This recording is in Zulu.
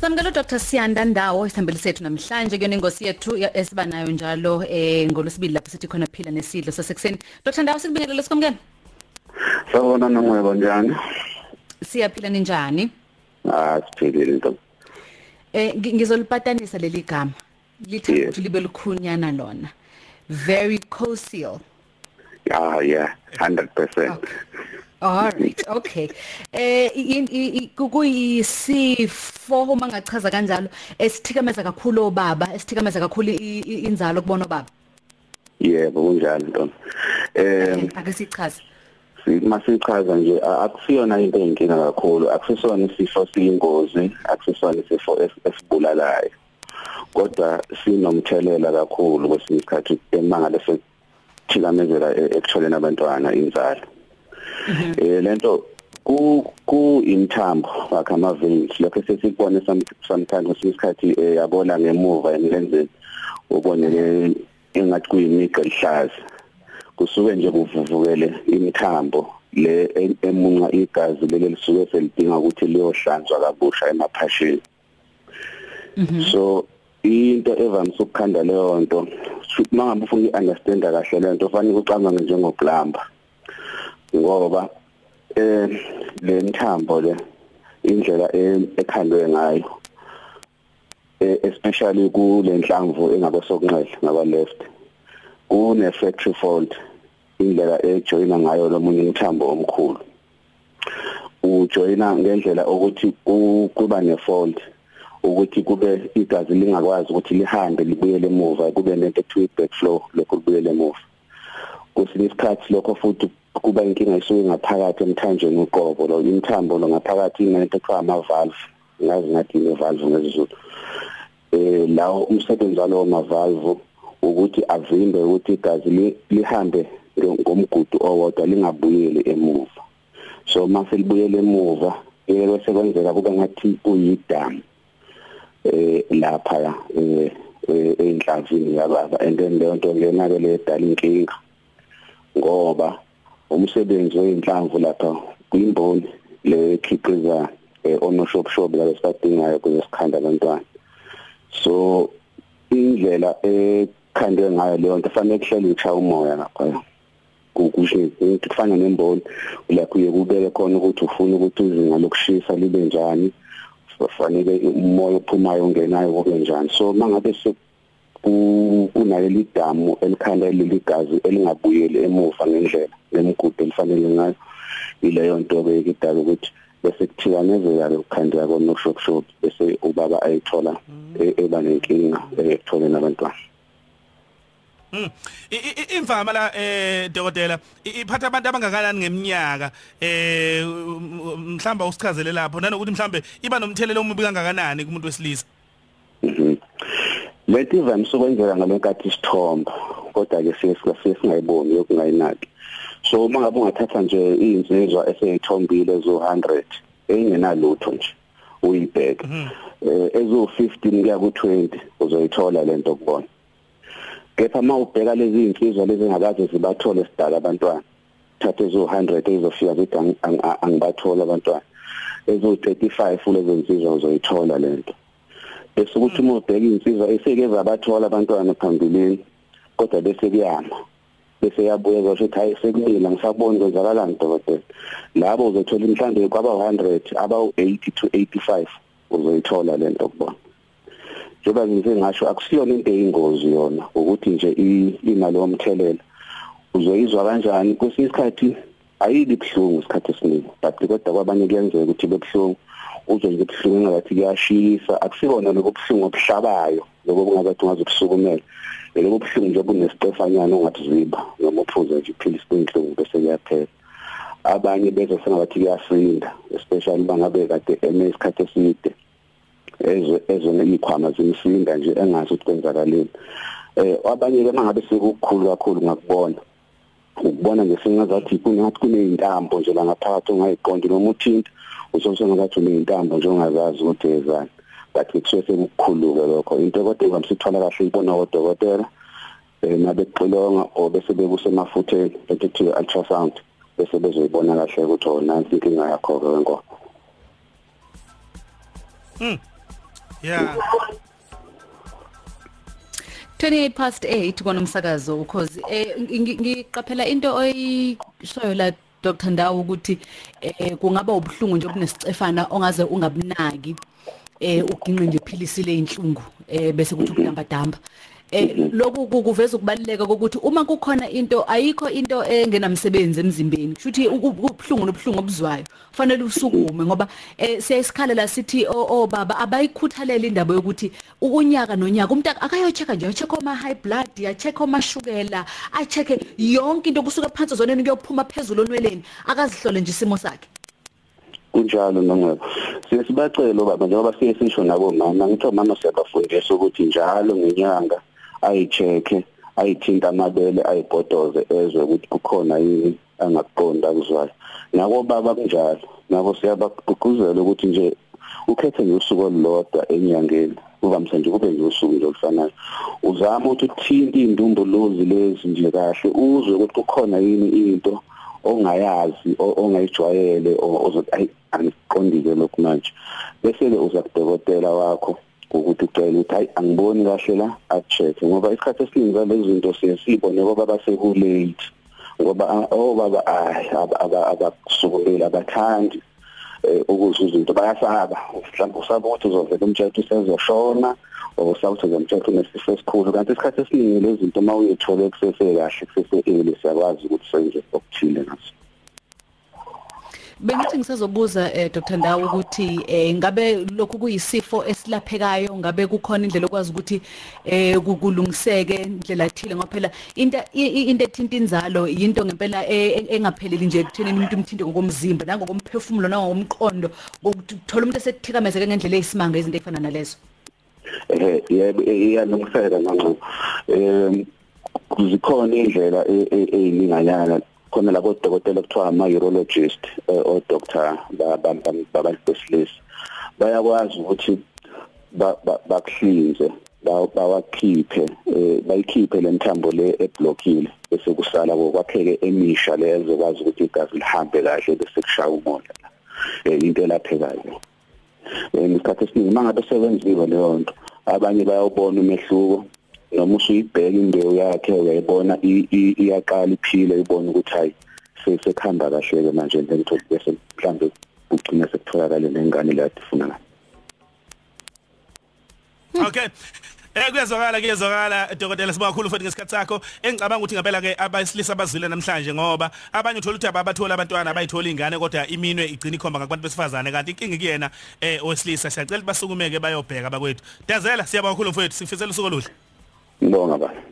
Samukelo Dr Siyanda Ndawo isihambeli sethu namhlanje kuyona ingosi yethu ya- esiba nayo njalo eh ngolosibili lapho sithi khona phila nesidlo sasekuseni. Dr Ndawo sikubingelele sikomkeni. Sawona nomwebo njani? Siyaphila ninjani? Ah siphilile nto. Eh ngi- ngizolipatanisa leli gama. Lithi Yes. ukuthi libe lukhulunyana lona. Very cocial. Yeah, yeah, 100%. All right, okay. Eh kuyisifo uma ngachaza kanjalo esithikameza kakhulu obaba, esithikameza kakhulu inzalo kubona obaba. Yebo kunjalo nto. Eh Ake sichaze. masichaza nje akusiyona into eyinkinga kakhulu, akusisona isifo siyingozi, akusisona isifo es- esibulalayo. Kodwa sinomthelela kakhulu kwesinye isikhathi emangale sekuthikamezela e- ekutholeni abantwana inzalo. Eh lento ku ku imthambo wakhe ama veins lokho sesikubone sometimes isikhathi eh, yabona ngemuva emlenzeni ubone ke engathi kuyimiqa elihlaza kusuke nje kuvuvukele imithambo le emunqa igazi leli lisuke selidinga ukuthi liyohlanzwa kabusha emaphashini. So into evamise ukukhanda leyo nto mangabe ufuna uunderstand kahle lento fanele ucabange njengoplumber. Ngoba eh le mthambo le indlela ekhandwe ngayo eh, especially kule nhlamvu engabe sokunxele ngaba left kune factory fault indlela ejoyina ngayo lomunye umthambo omkhulu. Ujoyina ngendlela ukuthi ku- kuba nefault ukuthi kube igazi lingakwazi ukuthi lihambe libuyele emuva kube nento ekuthiwa backflow lokho libuyele emuva. Kwesinye isikhathi lokho futhi kuba inkinga isuke ngaphakathi emthanjeni uqobo lo imthambo lo ngaphakathi inento ekuthiwa ama valve ngazi ngathi ine valve ngesizulu. Eh lawo umsebenzi walowo ma valve ukuthi avimbe ukuthi igazi li- lihambe ngomgudu owodwa lingabuyeli emuva. So mase libuyele emuva eh bese kwenzeka kube ngathi kuyidamu eh lapha eh enhlanzini yababa. And then leyo nto lena ke le dala inkinga ngoba umsebenzi weinhlamvu lapha kuyimboni le khiqiza onoshopshop la besadingayo kuze sikhanda abantwana. So indlela ekhandwe ngayo leyo nto fanele kuhlele uchaya umoya lapha. Kusho ukuthi kufana nemboni lapho uye kubeke khona ukuthi ufuna ukuthi izinga lokushisa libe njani fanele umoya ophumayo ungenayo kube njani. So mangabe kunayo lidamu elikhanda leli gazi elingabuyeli emuva ngendlela lemigudu elifanele ngayo ileyo nto ke idala ukuthi bese kuthikamezeka ke ukukhandeka konoshopshop bese ubaba ayithola eba nenkinga ekutholeni abantwana Mm. Imvama la eh dokotela iphatha abantu abangakanani ngeminyaka eh mhlamba usichazele lapho nanokuthi mhlambe iba nomthelelo omubi kangakanani kumuntu wesilisa. Mhm. Lethi ivamise ukwenzeka ngalenkathi isithomba kodwa ke siye singayiboni yokungayinaki. So uma ngabe ungathatha nje izinsizwa eseyithombile zo 100 engenalutho nje uyibheke eh ezo 15 kuya ku 20 uzoyithola lento kubona. kepha mawubheka lezi insizwa lezi engakaze zibathole sidala abantwana thathe ezo 100 ezofika zithi angibathola abantwana ezo 35 lezo insizwa uzoyithola lento bese ukuthi uma ubheka insizwa eseke zabathola abantwana phambilini kodwa bese kuyama. Bese yabuye kusho ukuthi hayi sekumile ngisaboni kwenzakalani dokotela? Labo uzothola mhlambe kwaba 100 aba 80 to 85 uzoyithola lento kubona njengoba ngize ngasho akusiyona into eyingozi yona ukuthi nje imali yomthelela uzoyizwa kanjani. Kwesinye isikhathi ayibi buhlungu isikhathi esiningi but kodwa kwabanye kuyenzeka ukuthi bebuhlungu uzwe nje buhlungu engathi kuyashisa akusikona lokho buhlungu obuhlabayo lokho kungathi ungazokusukumela lokho buhlungu nje bunesicefanyana ongathi ziba noma uphuze nje iphilisi kwinhlungu bese kuyaphela. Abanye bese sengathi kuyasinda especially bangabe kade eme isikhathi eside ezwe ezona ikhwama zimsinda nje engazi ukuthi kwenzakaleni. Eh abanye ke mangabe sekukhulu kakhulu ngakubona ukubona nje singazathi kunathi kuneyintambo nje la ngaphakathi ongayiqondi noma uthinta. Uzosona ngathi uneyintambo nje ongazazi ukuthi ezani but kusuke sekukhuluke lokho. Into kodwa ngamsithola kahle ibona odokotela eh nabe xilonga o bese bekusemafutheni ekuthiwa ultrasound bese bezoyibona kahle ukuthi oh nansi inkinga yakho ke wenkomo Mm. yeah 28 past 8 konomsakazo ukhozi. Eh ngi- ngiqaphela into oyishoyo la Dr Ndawo ukuthi eh kungaba ubhlungu nje obunesicefana ongaze ungabunaki eh uginqe nje philisi inhlungu eh bese kuthi ukudamba damba eh lokhu kuveza ukubaluleka kokuthi uma kukhona into ayikho into engenamsebenzi emzimbeni. Kushuthi ubhlungu nobhlungu obuzwayo fanele usukume ngoba eh siyasikhala la sithi obaba abayikhuthalela indaba yokuthi ukunyaka nonyaka umuntu akayochecka nje acheck oma high blood ya check oma shukela a check yonke into kusuka phansi zoneni kuyophuma phezulu onweleni akazihlole nje isimo sakhe. Kunjalo nongwebo siyasibacela baba njengoba siye sisho nabo mama ngithi omama siyabafundisa ukuthi njalo ngenyanga ayicheke ayithinta amabele ayibhodoze ezwe ukuthi kukhona yini angakuqonda kuzwayo nako baba kunjalo nabo siyabagqugquzela ukuthi nje ukhethe nje usuku olulodwa enyangeni kuvamise nje kube nje usuku nje olufanayo. Uzama ukuthi uthinte indumbuluzi lezi nje kahle uzwe ukuthi kukhona yini into ongayazi ongayijwayele ozothi ayi angiqondile lokhu manje. Bese ke uza kudokotela wakho ukuthi ucela ukuthi hayi angiboni kahle la acheck ngoba isikhathi esiningi zalezi zinto siyasibone ngoba baseku late. Ngoba obaba hayi abakusukumela abathandi ukuzwa izinto bayasaba. Mhlawumbe usaba ukuthi uzovela umthetho usezoshona osawuthi zemthetho unesifo esikhulu. Kanti isikhathi esiningi lezi zinto uma uyithola kusese kahle kusese early siyakwazi ukuthi senze okuthile ngaso. Bengithi ngisazobuza eh Dr. Ndawo ukuthi eh ngabe lokhu kuyisifo esilaphekayo? Ngabe kukhona indlela okwazi ukuthi eh kulungiseke indlela ethile? Ngoba phela into into ethinta inzalo into ngempela engapheleli nje ekutheni umuntu umthinte ngokomzimba nangokomphefumulo nangokomqondo ukuthola umuntu esethikamezeke ngendlela eyisimanga izinto ezifana nalezo. Eh yebo iyalungiseka ngqo eh zikhona indlela eyininganyana khona labo dokotela kuthiwa ama urologist o doctor babantu besilisa bayakwazi ukuthi bakuhlinze bawakhiphe bayikhiphe le mthambo le eblockile bese kusala kokwakheke emisha lezo kwazi ukuthi igazi lihambe kahle bese kushaya umoya. Into elaphekayo. Ngesikhathi esiningi mangabe sewenziwe leyo nto abanye bayawubona umehluko noma usuyibheka imbewu yakhe uyayibona iyaqala iphile ibona ukuthi hayi sekuhamba kahle ke manje lento bese mhlambe ugcina sekutholakala nengane la ifuna ngayo Okay. Eh kuyazwakala kuyazwakala dokotela sibonga kakhulu futhi ngesikhathi sakho. Engicabanga ukuthi ngempela ke abasilisa abazwile namhlanje ngoba abanye uthola ukuthi abathola abantwana abayithola ingane kodwa iminwe igcina ikhomba ngabantu besifazane. Kanti inkinga kuyena eh owesilisa. Siyacela basukumeke bayobheka bakwethu. Dazela siyabonga kakhulu mfowethu sifisela usuku oluhle. Ngibonga baba.